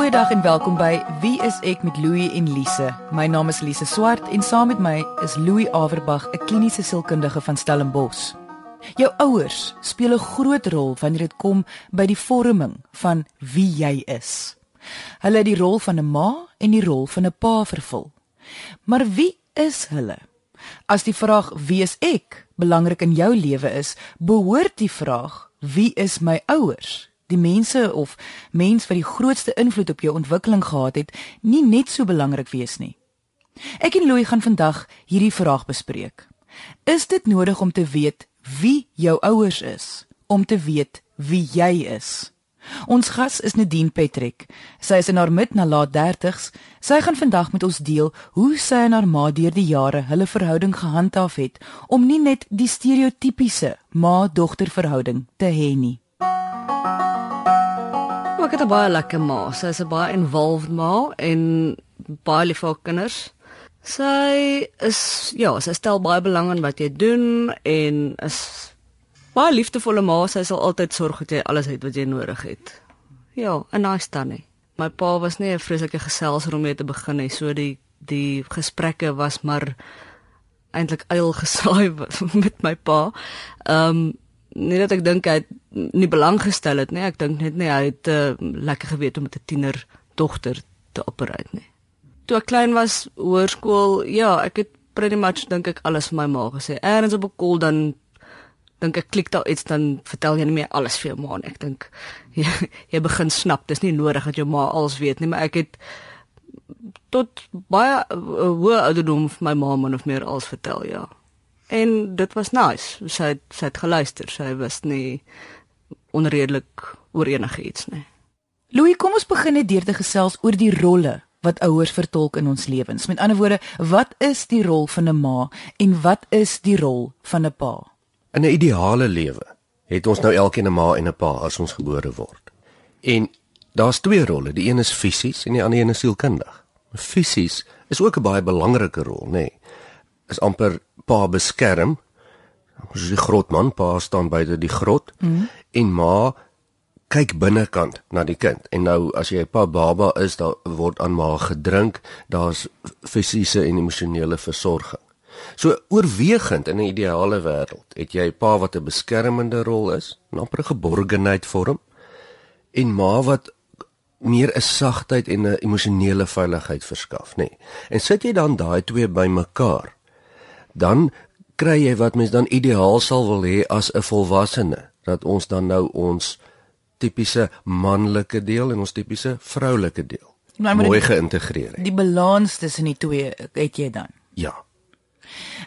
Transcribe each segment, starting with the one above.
Goeiedag en welkom by Wie is ek met Louie en Lise. My naam is Lise Swart en saam met my is Louie Averbag, 'n kliniese sielkundige van Stellenbosch. Jou ouers speel 'n groot rol wanneer dit kom by die vorming van wie jy is. Hulle het die rol van 'n ma en die rol van 'n pa vervul. Maar wie is hulle? As die vraag wie is ek belangrik in jou lewe is, behoort die vraag wie is my ouers die mense of mens wat die grootste invloed op jou ontwikkeling gehad het, nie net so belangrik wees nie. Ek en Louie gaan vandag hierdie vraag bespreek. Is dit nodig om te weet wie jou ouers is om te weet wie jy is? Ons gas is Nadine Petrek. Sy is in haar mid na laat 30s. Sy gaan vandag met ons deel hoe sy en haar ma deur die jare hulle verhouding gehandhaaf het om nie net die stereotypiese ma-dogter verhouding te hê nie. Ek het 'n baie lekker ma. Sy is 'n baie involved ma en baie lief vir kinders. Sy is ja, sy stel baie belang in wat jy doen en is baie liefdevolle ma. Sy sal altyd sorg dat jy alles het wat jy nodig het. Ja, 'n nice tannie. My pa was nie 'n vreeslike geselser om mee te begin nie. So die die gesprekke was maar eintlik uil gesaai met my pa. Ehm um, nie dat ek dink hy het nie belang gestel het nie. Ek dink net nie hy het uh, lekker geweet om met 'n tiener dogter te operate nie. Toe ek klein was, hoërskool, ja, ek het pretty much dink ek alles vir my ma gesê. Eerens op 'n kol dan dink ek klik daar iets dan vertel jy nie meer alles vir jou ma nie. Ek dink jy, jy begin snap, dis nie nodig dat jou ma alles weet nie, maar ek het tot baie uh, hoë ouderdom vir my ma min of meer alles vertel, ja en dit was nice. Sy het, sy het geluister. Sy was nie onredelik oor enigiets nie. Louis, kom ons begin net deur te gesels oor die rolle wat ouers vertolk in ons lewens. Met ander woorde, wat is die rol van 'n ma en wat is die rol van 'n pa? In 'n ideale lewe het ons nou elkeen 'n ma en 'n pa as ons gebore word. En daar's twee rolle. Die een is fisies en die ander een is sielkundig. Fisies is ook 'n baie belangrike rol, nê. Nee. Is amper pa beskerm. Ons die grotman, pa staan buite die grot mm. en ma kyk binnekant na die kind. En nou as jy 'n pa baba is, dan word aan ma gedrink, daar's fisiese en emosionele versorging. So oorwegend in 'n ideale wêreld, het jy 'n pa wat 'n beskermende rol is, amper 'n geborgenheid vorm en ma wat meer 'n sagtheid en 'n emosionele veiligheid verskaf, nê. Nee. En sit jy dan daai twee bymekaar, dan kry jy wat mens dan ideaal sal wil hê as 'n volwassene dat ons dan nou ons tipiese manlike deel en ons tipiese vroulike deel nou, mooi geïntegreer het. Die balans tussen die twee het jy dan. Ja.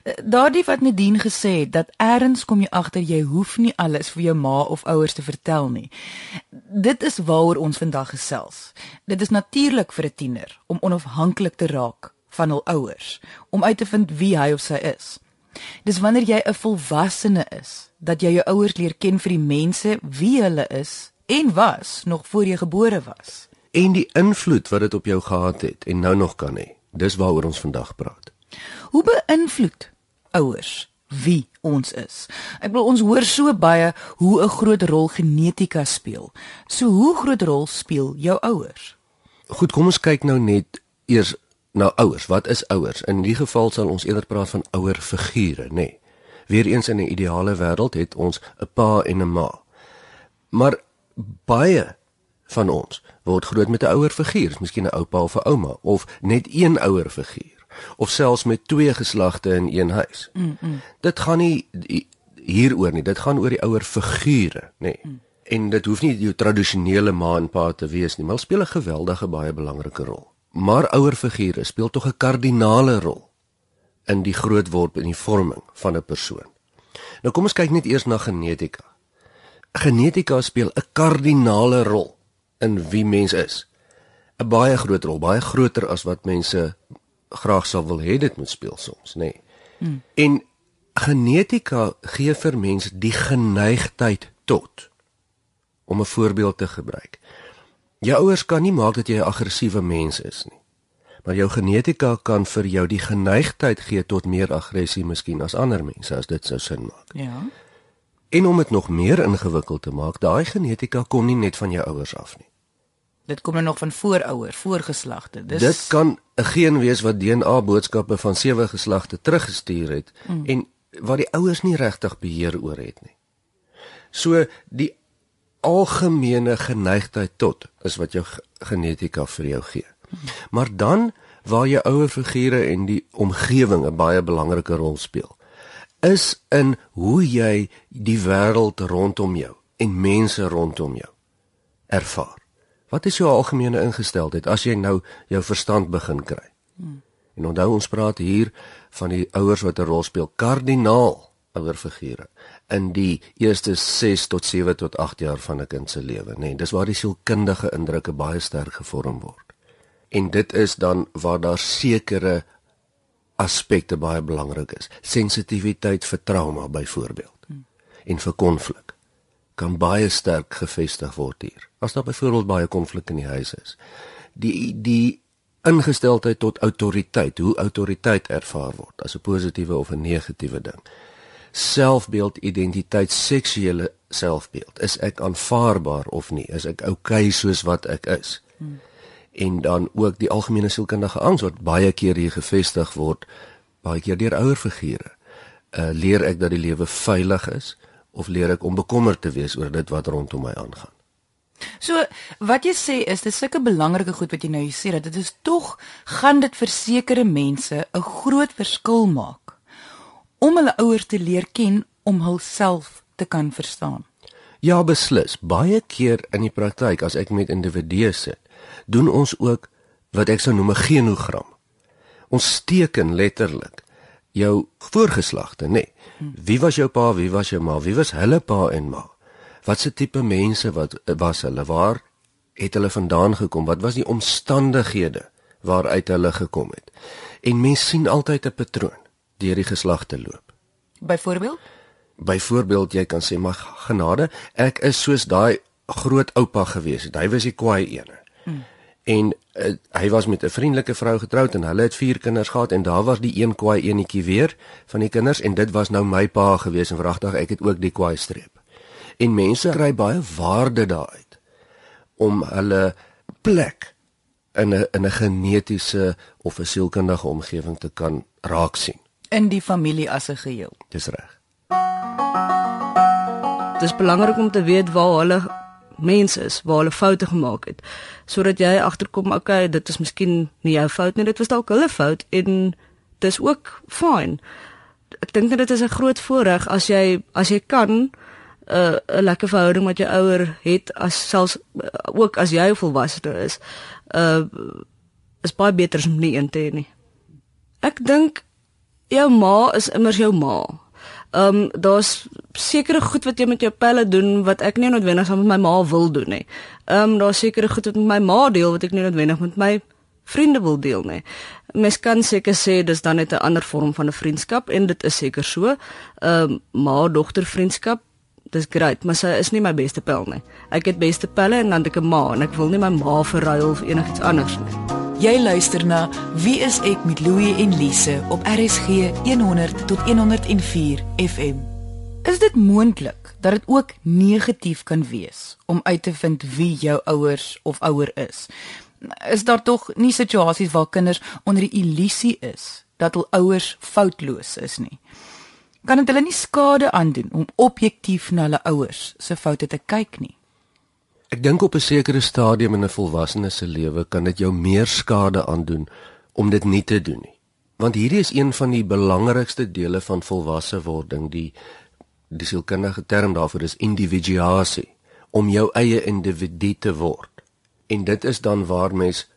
Eh, daardie wat Nadine gesê het dat eers kom jy agter jy hoef nie alles vir jou ma of ouers te vertel nie. Dit is waaroor ons vandag gesels. Dit is natuurlik vir 'n tiener om onafhanklik te raak van hul ouers om uit te vind wie hy of sy is. Dis wanneer jy 'n volwassene is dat jy jou ouers leer ken vir die mense wie hulle is en was nog voor jy gebore was. En die invloed wat dit op jou gehad het en nou nog kan hê. Dis waaroor ons vandag praat. Hoe beïnvloed ouers wie ons is? Ek wil ons hoor so baie hoe 'n groot rol genetika speel. So hoe groot rol speel jou ouers? Goed, kom ons kyk nou net eers na ouers. Wat is ouers? In die geval sal ons eerder praat van ouer figure, nê. Nee. Weereens in 'n ideale wêreld het ons 'n pa en 'n ma. Maar baie van ons word groot met 'n ouer figuur, miskien 'n oupa of 'n ouma of net een ouer figuur of selfs met twee geslagte in een huis. Mm -mm. Dit gaan nie hieroor nie, dit gaan oor die ouer figure, nê. Nee. Mm. En dit hoef nie jou tradisionele ma en pa te wees nie, maar speel 'n geweldige baie belangrike rol maar ouer figure speel tog 'n kardinale rol in die grootword en die vorming van 'n persoon. Nou kom ons kyk net eers na genetika. Genetika speel 'n kardinale rol in wie mens is. 'n Baie groot rol, baie groter as wat mense graag sou wil hê dit moet speel soms, nê. Nee. Hmm. En genetika gee vir mense die geneigtheid tot om 'n voorbeeld te gebruik. Jou ouers kan nie maak dat jy 'n aggressiewe mens is nie. Maar jou genetika kan vir jou die geneigtheid gee tot meer aggressie miskien as ander mense as dit sou sin maak. Ja. En om dit nog meer ingewikkeld te maak, daai genetika kom nie net van jou ouers af nie. Dit kom nou nog van voorouer, voorgeslagte. Dis Dit kan 'n geen wees wat DNA boodskappe van sewe geslagte teruggestuur het mm. en wat die ouers nie regtig beheer oor het nie. So die algemene geneigtheid tot is wat jou genetika vir jou gee. Maar dan waar jou ouer figure en die omgewing 'n baie belangrike rol speel, is in hoe jy die wêreld rondom jou en mense rondom jou ervaar. Wat is jou algemene ingesteldheid as jy nou jou verstand begin kry? En onthou ons praat hier van die ouers wat 'n rol speel kardinaal ouer figure in die eerste 6 tot 7 tot 8 jaar van 'n kind se lewe, nê. Nee, dis waar die sielkundige indrukke baie sterk gevorm word. En dit is dan waar daar sekere aspekte baie belangrik is. Sensitiwiteit vir trauma byvoorbeeld. Hmm. En vir konflik kan baie sterk gefestig word hier. As daar byvoorbeeld baie konflik in die huis is. Die die ingesteldheid tot autoriteit, hoe autoriteit ervaar word as 'n positiewe of 'n negatiewe ding. Selfbeeld, identiteit, seksuele selfbeeld. Is ek aanvaarbaar of nie? Is ek oukei okay soos wat ek is? Hmm. En dan ook die algemene sielkundige angs wat baie keer hier gevestig word, baie keer deur ouer figure. Uh leer ek dat die lewe veilig is? of leer ek om bekommerd te wees oor dit wat rondom my aangaan? So wat jy sê is dis sulke belangrike goed wat jy nou sê dat dit is tog gaan dit vir sekere mense 'n groot verskil maak om hulle ouers te leer ken om hulself te kan verstaan. Ja, beslis. Baie keer in die praktyk as ek met individue sit, doen ons ook wat ek sou noem 'n genogram. Ons teken letterlik jou voorgeslagte, nê. Nee. Wie was jou pa, wie was jou ma, wie was hulle pa en ma? Wat se tipe mense wat was hulle? Waar het hulle vandaan gekom? Wat was die omstandighede waaruit hulle gekom het? En mens sien altyd 'n patroon deur die geslagte loop. Byvoorbeeld? Byvoorbeeld jy kan sê maar genade, ek is soos daai groot oupa gewees het. Hy was die kwaai ene. Hmm en uh, hy was met 'n vriendelike vrou getroud en hulle het vier kinders gehad en daar was die een kwaai enetjie weer van die kinders en dit was nou my pa gewees en vragtig ek het ook die kwaai streep. En mense kry baie waarde daaruit om hulle plek in 'n in 'n genetiese of 'n sielkundige omgewing te kan raak sien in die familie as 'n geheel. Dis reg. Dit is belangrik om te weet waar hulle mense is waar hulle foute gemaak het. Sodat jy agterkom okay dit is miskien nie jou fout nie. Dit was dalk hulle fout en dis ook fyn ek dink dit is 'n groot voordeel as jy as jy kan 'n uh, 'n lekker verhouding met jou ouer het as selfs uh, ook as jy volwasse is. Uh is baie beter as om nie een te hê nie. Ek dink jou ma is immers jou ma Ehm um, daar's sekere goed wat jy met jou pelle doen wat ek nie noodwendig saam met my ma wil doen nie. Ehm um, daar's sekere goed wat met my ma deel wat ek nie noodwendig met my vriende wil deel nie. Mens kan seker sê dis dan net 'n ander vorm van 'n vriendskap en dit is seker so. Ehm um, ma-dogter vriendskap dis great, maar sy is nie my beste pel nie. Ek het beste pelle en dan ek 'n ma en ek wil nie my ma verruil of enigiets anders nie. Jy luister na Wie is ek met Louie en Lise op RSG 100 tot 104 FM. Is dit moontlik dat dit ook negatief kan wees om uit te vind wie jou ouers of ouer is? Is daar tog nie situasies waar kinders onder die illusie is dat hul ouers foutloos is nie? Kan dit hulle nie skade aandoen om objektief na hulle ouers se foute te kyk nie? Ek dink op 'n sekere stadium in 'n volwassene se lewe kan dit jou meer skade aandoen om dit nie te doen nie. Want hierdie is een van die belangrikste dele van volwasse wording, die die sielkundige term daarvoor is individuasie, om jou eie individu te word. En dit is dan waar mens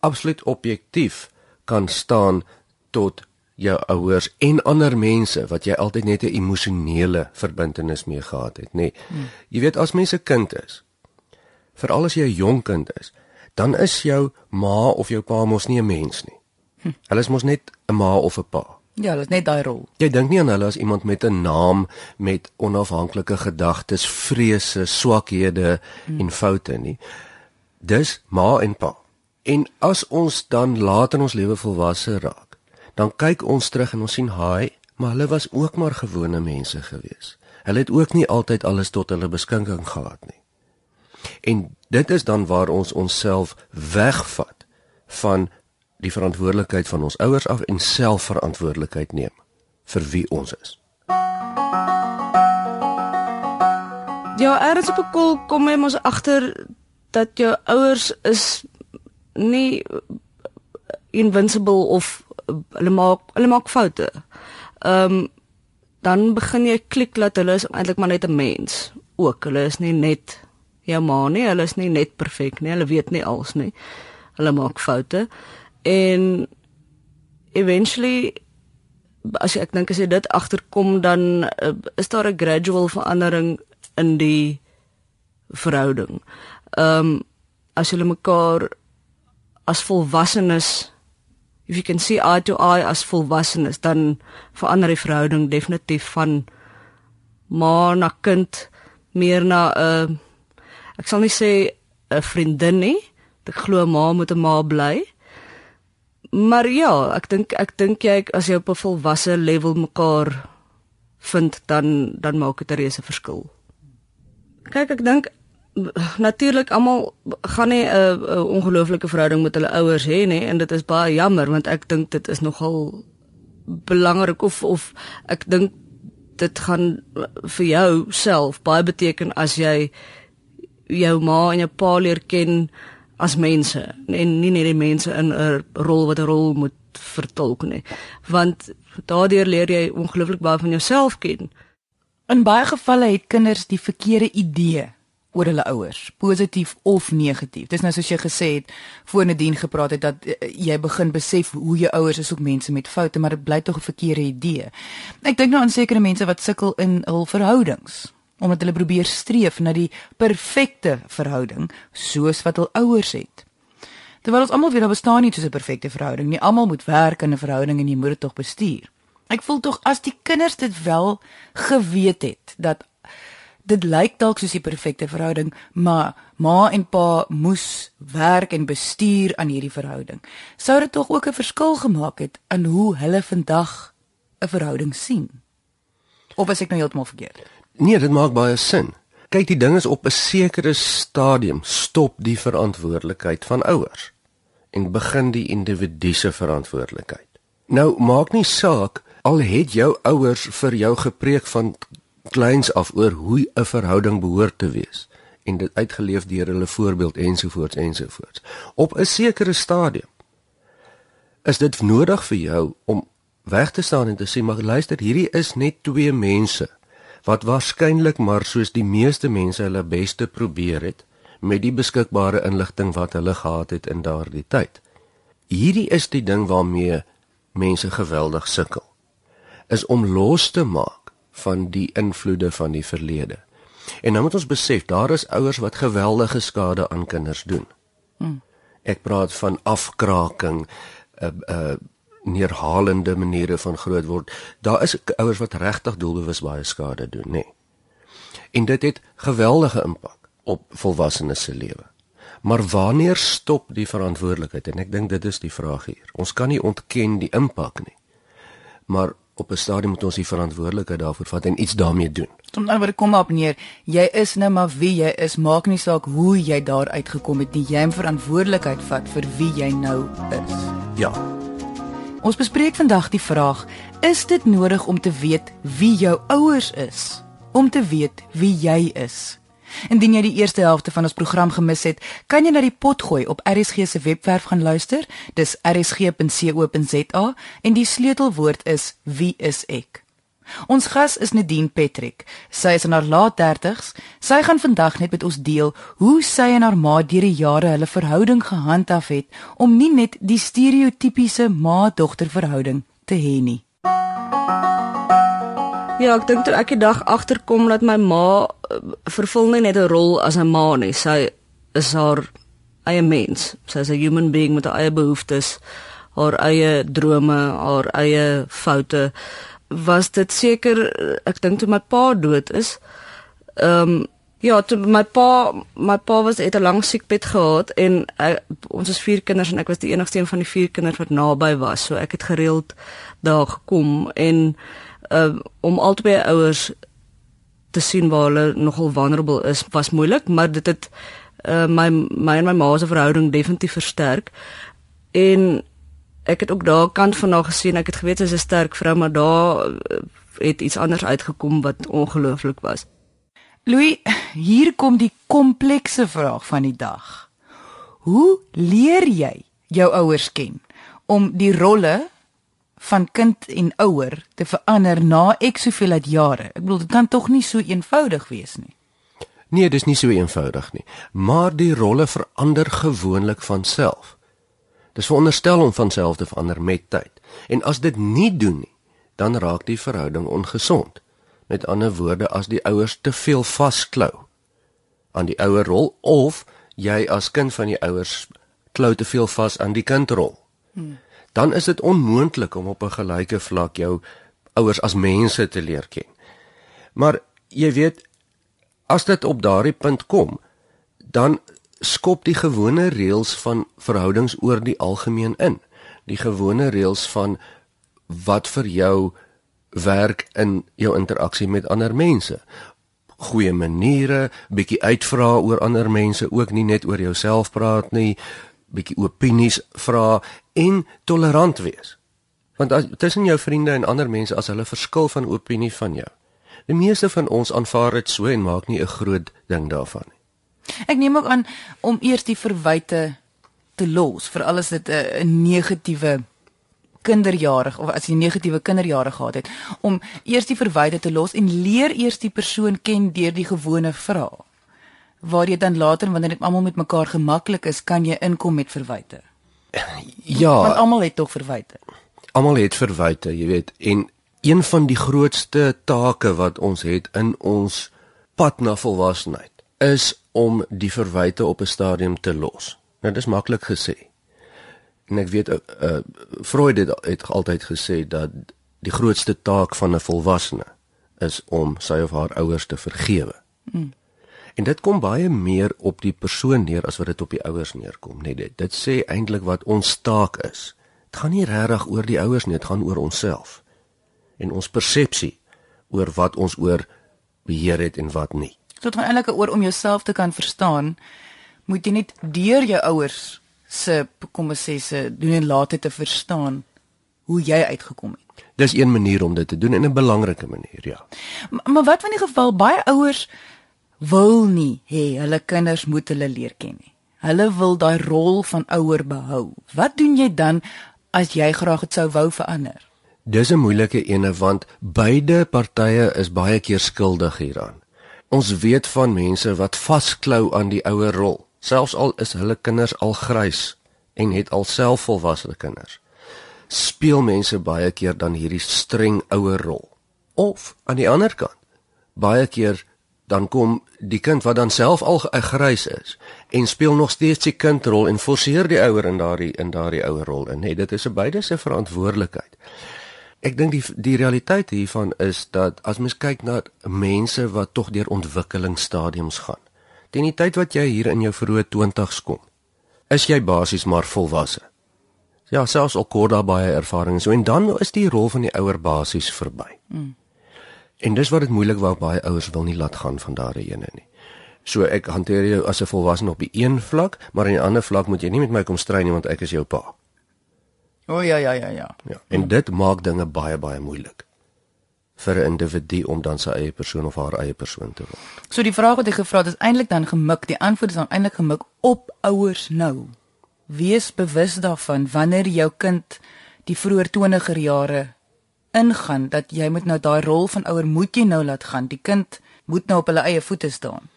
absoluut objektief kan staan tot jou ouers en ander mense wat jy altyd net 'n emosionele verbintenis mee gehad het, nê. Nee. Jy weet as mens 'n kind is, veral as jy 'n jong kind is, dan is jou ma of jou pa mos nie 'n mens nie. Hm. Hulle is mos net 'n ma of 'n pa. Ja, dit is net daai rol. Jy dink nie aan hulle as iemand met 'n naam met onafhanklike gedagtes, vrese, swakhede hm. en foute nie. Dis ma en pa. En as ons dan later in ons lewe volwasse raak, dan kyk ons terug en ons sien, "Haai, maar hulle was ook maar gewone mense gewees. Hulle het ook nie altyd alles tot hulle beskikking gehad nie." En dit is dan waar ons onsself wegvat van die verantwoordelikheid van ons ouers af en selfverantwoordelikheid neem vir wie ons is. Ja, eers op 'n kol kom jy mos agter dat jou ouers is nie invincible of hulle maak hulle maak foute. Ehm um, dan begin jy klik dat hulle is eintlik maar net 'n mens. Ook hulle is nie net jou ma nie, hulle is nie net perfek nie, hulle weet nie alles nie. Hulle maak foute en eventually as ek dink as jy dit agterkom dan uh, is daar 'n gradual verandering in die verhouding. Ehm um, as hulle mekaar as volwassenes if you can see eye to eye as volwassenes dan verander die verhouding definitief van ma na kind meer na 'n uh, ek sal nie sê 'n vriendin nie. Ek glo ma moet 'n ma bly. Maar ja, ek dink ek dink jy as jy op 'n volwasse level mekaar vind dan dan maak dit 'n reuse verskil. Kyk, ek dink natuurlik almal gaan nie 'n ongelooflike verhouding met hulle ouers hê nie en dit is baie jammer want ek dink dit is nogal belangrik of of ek dink dit gaan vir jou self baie beteken as jy jou ma en jou pa leer ken as mense en nie net die mense in 'n rol wat 'n rol moet vertolk nie want daardeur leer jy ongelooflik baie van jouself ken in baie gevalle het kinders die verkeerde idee oor hulle ouers, positief of negatief. Dis nou soos jy gesê het voor Nadine gepraat het dat uh, jy begin besef hoe jou ouers is ook mense met foute, maar dit bly tog 'n verkeerde idee. Ek dink nou aan sekere mense wat sukkel in hul verhoudings omdat hulle probeer streef na die perfekte verhouding soos wat hul ouers het. Terwyl ons almal weet daar bestaan nie so 'n perfekte verhouding nie. Almal moet werk in 'n verhouding en jy moet dit tog bestuur. Ek voel tog as die kinders dit wel geweet het dat dit lyk dalk soos die perfekte verhouding, maar ma en pa moes werk en bestuur aan hierdie verhouding. Sou dit tog ook 'n verskil gemaak het aan hoe hulle vandag 'n verhouding sien? Of as ek nou heeltemal verkeerd? Nee, dit maak baie sin. Kyk, die ding is op 'n sekere stadium stop die verantwoordelikheid van ouers en begin die individu se verantwoordelikheid. Nou maak nie saak al het jou ouers vir jou gepreek van kleins af oor hoe 'n verhouding behoort te wees en dit uitgeleef deur hulle voorbeeld ensovoorts ensovoorts. Op 'n sekere stadium is dit nodig vir jou om weg te staan en te sê maar luister, hierdie is net twee mense wat waarskynlik maar soos die meeste mense hulle beste probeer het met die beskikbare inligting wat hulle gehad het in daardie tyd. Hierdie is die ding waarmee mense geweldig sukkel. Is om los te maak van die invloede van die verlede. En nou moet ons besef, daar is ouers wat geweldige skade aan kinders doen. Hmm. Ek praat van afkraking, uh, uh, neerhalende maniere van grootword. Daar is ouers wat regtig doelbewus baie skade doen, nê. Nee. En dit het geweldige impak op volwassenes se lewe. Maar wanneer stop die verantwoordelikheid? En ek dink dit is die vraag hier. Ons kan nie ontken die impak nie. Maar op 'n stadium moet ons die verantwoordelikheid daarvoor vat en iets daarmee doen. Om dan word kom op neer, jy is nou maar wie jy is, maak nie saak hoe jy daar uitgekom het nie, jy moet verantwoordelikheid vat vir wie jy nou is. Ja. Ons bespreek vandag die vraag: Is dit nodig om te weet wie jou ouers is om te weet wie jy is? Indien jy die eerste helfte van ons program gemis het, kan jy na die pot gooi op RSG se webwerf gaan luister. Dis rsg.co.za en die sleutelwoord is wie is ek. Ons gas is Nadine Petrick. Sy is in haar laat 30's. Sy gaan vandag net met ons deel hoe sy en haar ma deur die jare hulle verhouding gehandhaaf het om nie net die stereotypiese ma-dogter verhouding te hê nie. Ja, ek dink toe ek die dag agterkom dat my ma uh, vervul nie net 'n rol as 'n ma nie. Sy is haar eie mens. Sy is 'n human being met haar eie behoeftes, haar eie drome, haar eie foute. Was dit seker ek dink toe my pa dood is. Ehm um, ja, toe my pa my pa was het 'n lang siekbed gehad en uh, ons is vier kinders en ek was die enigste een van die vier kinders wat naby was. So ek het gereeld daar gekom en uh, om albei ouers te sien waar hulle nogal vulnerable is was moeilik, maar dit het uh, my my en my ma se verhouding definitief versterk. En ek het ook daar kant van haar gesien. Ek het geweet sy is 'n sterk vrou, maar daar uh, het iets anders uitgekom wat ongelooflik was. Louis, hier kom die komplekse vraag van die dag. Hoe leer jy jou ouers ken om die rolle van kind en ouer te verander na ek soveel uit jare? Ek bedoel dit kan tog nie so eenvoudig wees nie. Nee, dis nie so eenvoudig nie, maar die rolle verander gewoonlik van self. Dis veronderstel om van self te verander met tyd. En as dit nie doen nie, dan raak die verhouding ongesond. Met ander woorde, as die ouers te veel vasklou aan die ouer rol of jy as kind van die ouers klou te veel vas aan die kindrol. Hmm. Dan is dit onmoontlik om op 'n gelyke vlak jou ouers as mense te leer ken. Maar jy weet as dit op daardie punt kom, dan skop die gewone reëls van verhoudings oor die algemeen in. Die gewone reëls van wat vir jou werk in jou interaksie met ander mense. Goeie maniere, bietjie uitvra oor ander mense, ook nie net oor jouself praat nie, bietjie opinies vra en tolerant wees. Want as tussen jou vriende en ander mense as hulle verskil van opinie van jou. Die meeste van ons aanvaar dit so en maak nie 'n groot ding daarvan nie. Ek neem ook aan om eers die verwyte te los vir alles dit 'n negatiewe kinderjarig of as jy negatiewe kinderjare gehad het om eers die verwyte te los en leer eers die persoon ken deur die gewone vrae waar jy dan later wanneer dit almal met mekaar gemaklik is kan jy inkom met verwyte. Ja. Want almal het tog verwyte. Almal het verwyte jy weet en een van die grootste take wat ons het in ons pad na volwassenheid is om die verwyte op 'n stadium te los nou dis maklik gesê en ek weet uh, uh, Freud het, het altyd gesê dat die grootste taak van 'n volwassene is om sy of haar ouers te vergewe. Mm. En dit kom baie meer op die persoon neer as wat dit op die ouers neerkom, net dit. Dit sê eintlik wat ons taak is. Dit gaan nie regtig oor die ouers nie, dit gaan oor onsself en ons persepsie oor wat ons oor beheer het en wat nie. Dit gaan eintlik oor om jouself te kan verstaan, moet jy net deur jou ouers se kom ons sê se doen en laat dit te verstaan hoe jy uitgekom het. Dis een manier om dit te doen en 'n belangrike manier, ja. Maar, maar wat van die geval baie ouers wil nie hê hulle kinders moet hulle leer ken nie. Hulle wil daai rol van ouer behou. Wat doen jy dan as jy graag dit sou wou verander? Dis 'n moeilike ene want beide partye is baie keer skuldig hieraan. Ons weet van mense wat vasklou aan die ouer rol selfs al is hulle kinders al grys en het alself volwasse kinders. Speel mense baie keer dan hierdie streng ouer rol? Of aan die ander kant baie keer dan kom die kind wat dan self al grys is en speel nog steeds die kindrol en forceer die ouer in daardie in daardie ouer rol in. Nee dit is 'n beide se verantwoordelikheid ek dink die die realiteit hiervan is dat as mens kyk na mense wat tog deur ontwikkelingsstadiums gaan Teen die tyd wat jy hier in jou vroeë 20's kom, is jy basies maar volwasse. Ja, selfs al kort daar baie ervaring so en dan is die rol van die ouer basies verby. Mm. En dis wat dit moeilik wou baie ouers wil nie laat gaan van daardie ene nie. So ek hanteer jou as 'n volwassene op die een vlak, maar aan die ander vlak moet jy nie met my kom stry nie want ek is jou pa. O oh, ja ja ja ja. Ja, en dit maak dinge baie baie moeilik vir 'n individu om dan sy eie persoon of haar eie persoon te word. So die vraag wat ek gevra het is eintlik dan gemik, die antwoord is dan eintlik gemik op ouers nou. Wees bewus daarvan wanneer jou kind die vroeë 20er jare ingaan dat jy moet nou daai rol van ouer moet jy nou laat gaan. Die kind moet nou op hulle eie voete staan.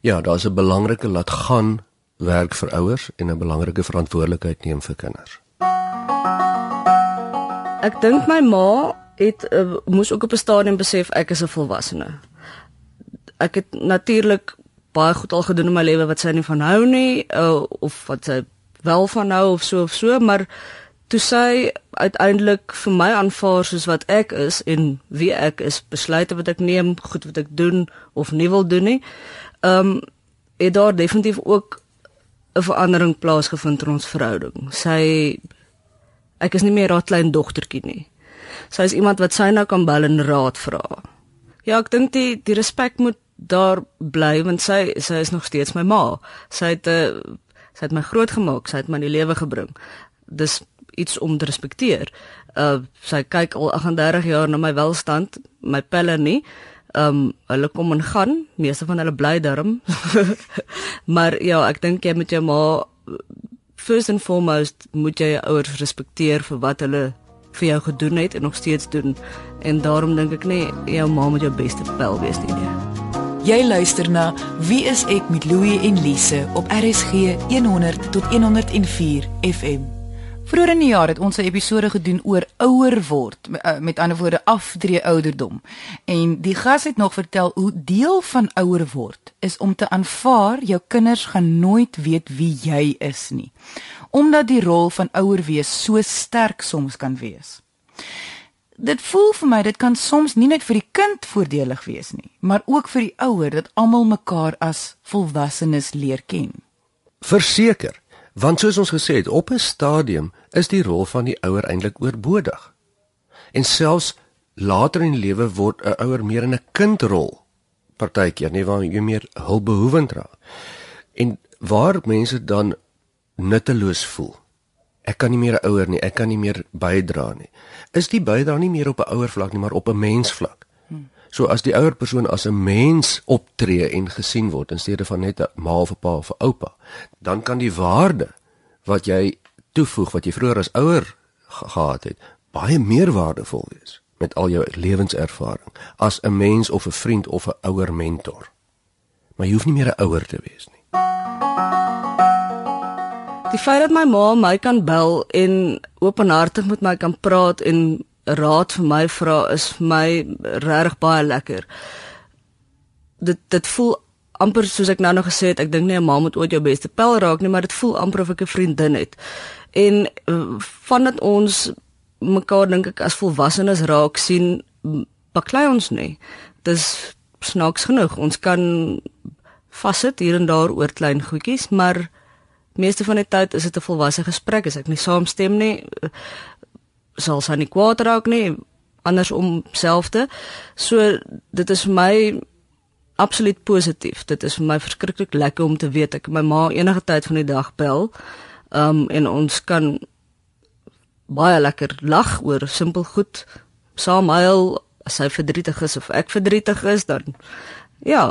Ja, daar's 'n belangrike laat gaan werk vir ouers en 'n belangrike verantwoordelikheid neem vir kinders. Ek dink my ma het uh, moes ook op 'n stadium besef ek is 'n volwassene. Ek het natuurlik baie goed al gedoen in my lewe wat sy nie van hou nie uh, of wat sy wel van hou of so of so, maar toe sy uiteindelik vir my aanvaar soos wat ek is en wie ek is, besluite wat ek neem, goed wat ek doen of nie wil doen nie. Ehm um, het daar definitief ook 'n verandering plaasgevind in ons verhouding. Sy ek is nie meer haar klein dogtertjie nie sy is iemand wat sy nou kan bel en raad vra. Ja, ek dink die die respek moet daar bly want sy sy is nog steeds my ma. Sy het uh, sy het my grootgemaak, sy het my in die lewe gebring. Dis iets om te respekteer. Uh sy kyk al 38 jaar na my welstand, my pelle nie. Um hulle kom en gaan, meeste van hulle bly daarom. maar ja, ek dink jy moet jou ma first and foremost moet jy jou ouers respekteer vir wat hulle vir jou gedoen het en nog steeds doen. En daarom dink ek nie jou ma moet jou beste pel wees nie. nie. Jy luister na Wie is ek met Louie en Lise op RSG 100 tot 104 FM. Vroeger in die jaar het ons 'n episode gedoen oor ouer word, eh, met ander woorde afdree ouderdom. En die gas het nog vertel hoe deel van ouer word is om te aanvaar jou kinders gaan nooit weet wie jy is nie omdat die rol van ouer wees so sterk soms kan wees. Dit voel vir my dit kan soms nie net vir die kind voordelig wees nie, maar ook vir die ouer dat almal mekaar as volwassenes leer ken. Verseker, want soos ons gesê het, op 'n stadium is die rol van die ouer eintlik oorbodig. En selfs later in die lewe word 'n ouer meer in 'n kindrol partykeer, nie waar jy meer hulpbehoevend raak. En waar mense dan nutteloos voel. Ek kan nie meer 'n ouer nie, ek kan nie meer bydra nie. Is die bydra nie meer op 'n ouer vlak nie, maar op 'n mensvlak? So as die ouer persoon as 'n mens optree en gesien word in steede van net 'n ma of 'n pa of 'n oupa, dan kan die waarde wat jy toevoeg wat jy vroeër as ouer gehad het, baie meer waardevol wees met al jou lewenservaring as 'n mens of 'n vriend of 'n ouer mentor. Maar jy hoef nie meer 'n ouer te wees nie. Die feit dat my ma my kan bel en openhartig met my kan praat en raad vir my vra is vir my regtig baie lekker. Dit dit voel amper soos ek nou nog gesê het, ek dink nie 'n ma moet ooit jou beste pel raak nie, maar dit voel amper of ek 'n vriendin het. En uh, vandat ons mekaar dink ek as volwassenes raak sien, baklei ons nie. Dis snaaks genoeg. Ons kan vassit hier en daar oor klein goedjies, maar meeste van die tyd is dit 'n volwasse gesprek as ek nie saamstem nie sal sy nie kwaad raak nie andersom selfde. So dit is vir my absoluut positief. Dit is vir my verskriklik lekker om te weet. Ek my ma enige tyd van die dag bel um en ons kan baie lekker lag oor simpel goed saam huil as sy verdrietig is of ek verdrietig is dan ja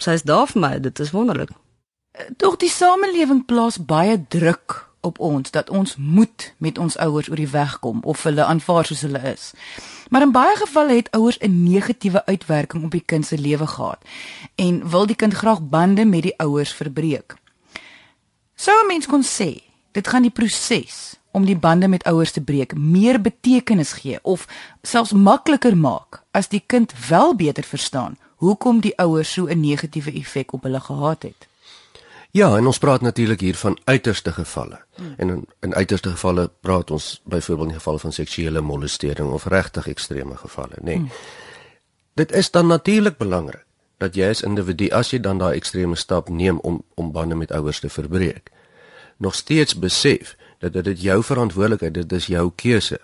sy is daar vir my. Dit is wonderlik. Tog die samelewing plaas baie druk op ons dat ons moet met ons ouers oor die weg kom of hulle aanvaar soos hulle is. Maar in baie gevalle het ouers 'n negatiewe uitwerking op die kind se lewe gehad en wil die kind graag bande met die ouers verbreek. Sou 'n mens kon sê, dit gaan die proses om die bande met ouers te breek meer betekenis gee of selfs makliker maak as die kind wel beter verstaan hoekom die ouers so 'n negatiewe effek op hulle gehad het. Ja, en ons praat natuurlik hier van uiterste gevalle. Hmm. En in, in uiterste gevalle praat ons byvoorbeeld in gevalle van seksuele molestering of regtig ekstreme gevalle, nê. Nee. Hmm. Dit is dan natuurlik belangrik dat jy as individu as jy dan daai ekstreme stap neem om om bande met ouers te verbreek, nog steeds besef dat dit jou verantwoordelikheid, dit is jou keuse.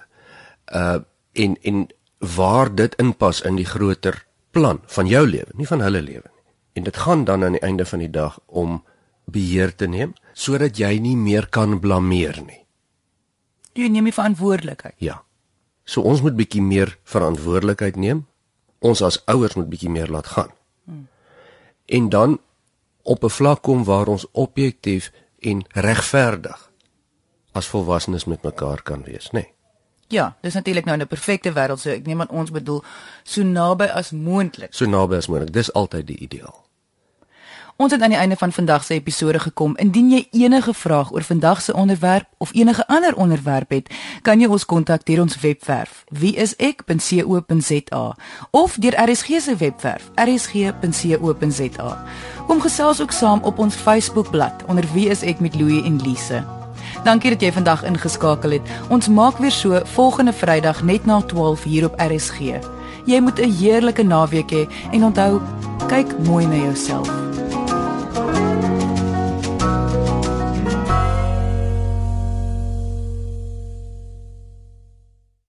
Uh en en waar dit inpas in die groter plan van jou lewe, nie van hulle lewe nie. En dit gaan dan aan die einde van die dag om beheer te neem sodat jy nie meer kan blameer nie. Jy neem die verantwoordelikheid. Ja. So ons moet bietjie meer verantwoordelikheid neem. Ons as ouers moet bietjie meer laat gaan. Hmm. En dan op 'n vlak kom waar ons objektief en regverdig as volwassenes met mekaar kan wees, nê? Nee. Ja, dis natuurlik nou 'n perfekte wêreld, so ek neem aan ons bedoel so naby as moontlik. So naby as moontlik. Dis altyd die ideaal. Ons het aan die einde van vandag se episode gekom. Indien jy enige vraag oor vandag se onderwerp of enige ander onderwerp het, kan jy ons kontak deur ons webwerf wieisek.co.za of deur RSG se webwerf rsg.co.za. Kom gesels ook saam op ons Facebookblad onder Wie is ek met Louie en Lise. Dankie dat jy vandag ingeskakel het. Ons maak weer so volgende Vrydag net na 12 hier op RSG. Jy moet 'n heerlike naweek hê he, en onthou, kyk mooi na jouself.